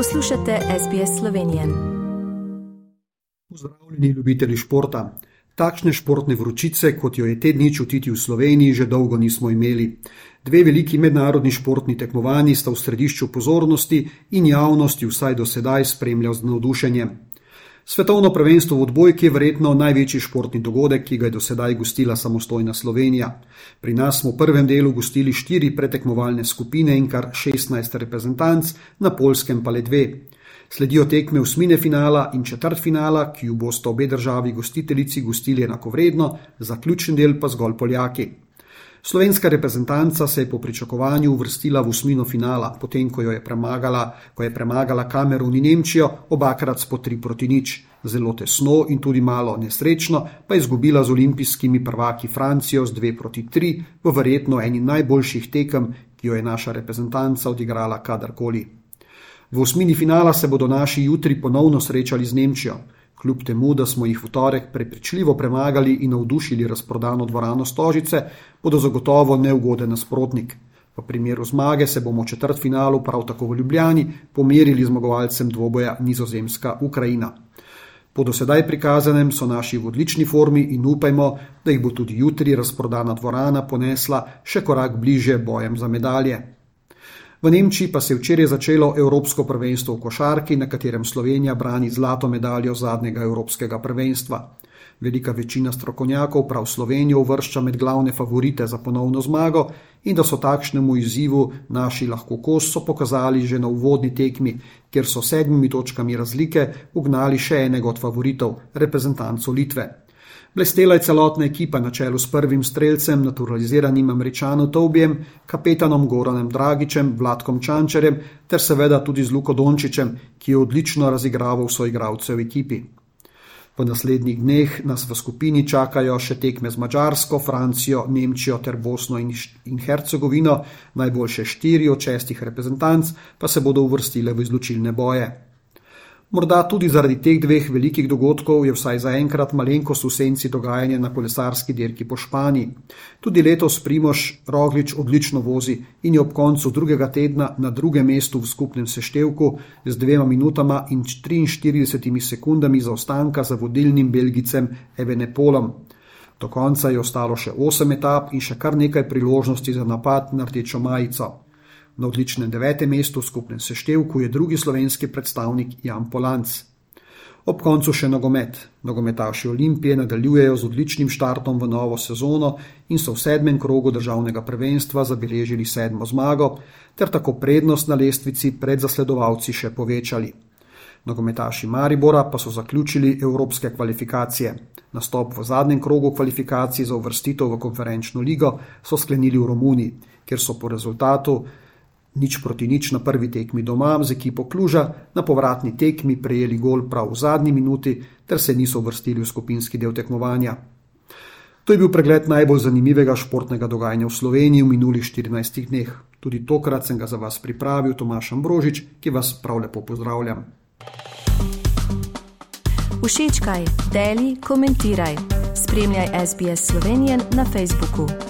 Poslušate SBS Slovenije. Pozdravljeni, ljubitelji športa. Takšne športne vročice, kot jo je te dni čutiti v Sloveniji, že dolgo nismo imeli. Dve veliki mednarodni športni tekmovanji sta v središču pozornosti in javnosti vsaj do sedaj spremljal z navdušenjem. Svetovno prvenstvo v odbojki je verjetno največji športni dogodek, ki ga je do sedaj gostila samostojna Slovenija. Pri nas smo v prvem delu gostili štiri pretekmovalne skupine in kar 16 reprezentanc, na polskem pa le dve. Sledijo tekme usmine finala in četrt finala, ki ju bosta obe državi gostiteljici gostili enakovredno, zaključni del pa zgolj Poljaki. Slovenska reprezentanca se je po pričakovanju uvrstila v usmino finala, potem ko jo je premagala, ko je premagala Kamerun in Nemčijo, obakrat po 3 proti nič. Zelo tesno in tudi malo nesrečno pa je izgubila z olimpijskimi prvaki Francijo z 2 proti 3 v verjetno eni najboljših tekem, ki jo je naša reprezentanca odigrala kadarkoli. V osmini finala se bodo naši jutri ponovno srečali z Nemčijo. Kljub temu, da smo jih v torek prepričljivo premagali in navdušili razprodano dvorano Stožice, bodo zagotovo neugoden nasprotnik. V primeru zmage se bomo v četrt finalu prav tako v Ljubljani pomerili zmagovalcem dvoboja Nizozemska-Ukrajina. Po dosedaj prikazanem so naši v odlični formi in upajmo, da jih bo tudi jutri razprodana dvorana ponesla še korak bliže bojem za medalje. V Nemčiji pa se je včeraj začelo Evropsko prvenstvo v košarki, na katerem Slovenija brani zlato medaljo zadnjega Evropskega prvenstva. Velika večina strokovnjakov prav Slovenijo uvršča med glavne favorite za ponovno zmago in da so takšnemu izzivu naši lahko kos so pokazali že na uvodni tekmi, kjer so sedmimi točkami razlike ugnali še enega od favoritov, reprezentanco Litve. Blestela je celotna ekipa na čelu s prvim streljcem, naturaliziranim američanom Tobjem, kapetanom Goranem Dragičem, Vladkom Čančerjem ter seveda tudi z Luko Dončičem, ki je odlično razigraval svoje igralce v ekipi. V naslednjih dneh nas v skupini čakajo še tekme z Mačarsko, Francijo, Nemčijo ter Bosno in Hercegovino, najboljše štiri od šestih reprezentanc pa se bodo uvrstile v izločilne boje. Morda tudi zaradi teh dveh velikih dogodkov je vsaj zaenkrat malenkost v senci dogajanja na kolesarski dirki po Španiji. Tudi letos Primoš Roglič odlično vozi in je ob koncu drugega tedna na drugem mestu v skupnem seštevku z dvema minutama in 43 sekundami zaostanka za vodilnim Belgicem Evenepolom. Do konca je ostalo še 8 etap in še kar nekaj priložnosti za napad na rdečo majico. Na odličnem devetem mestu v skupnem seštevku je drugi slovenski predstavnik Jan Polanc. Ob koncu še nogomet. Nogometaši Olimpije nadaljujejo z odličnim štartom v novo sezono in so v sedmem krogu državnega prvenstva zabeležili sedmo zmago, ter tako prednost na lestvici pred zasledovalci še povečali. Nogometaši Maribora pa so zaključili evropske kvalifikacije. Nastop v zadnjem krogu kvalifikacij za uvrstitev v konferenčno ligo so sklenili v Romuniji, kjer so po rezultatu Nič proti nič na prvi tekmi doma z ekipo Kluža, na povratni tekmi prejeli gol prav v zadnji minuti ter se niso vrstili v skupinski del tekmovanja. To je bil pregled najbolj zanimivega športnega dogajanja v Sloveniji v minulih 14 dneh. Tudi tokrat sem ga za vas pripravil Tomaš Ambrožič, ki vas prav lepo pozdravljam. Všečkaj, deli, komentiraj. Spremljaj SBS Slovenijo na Facebooku.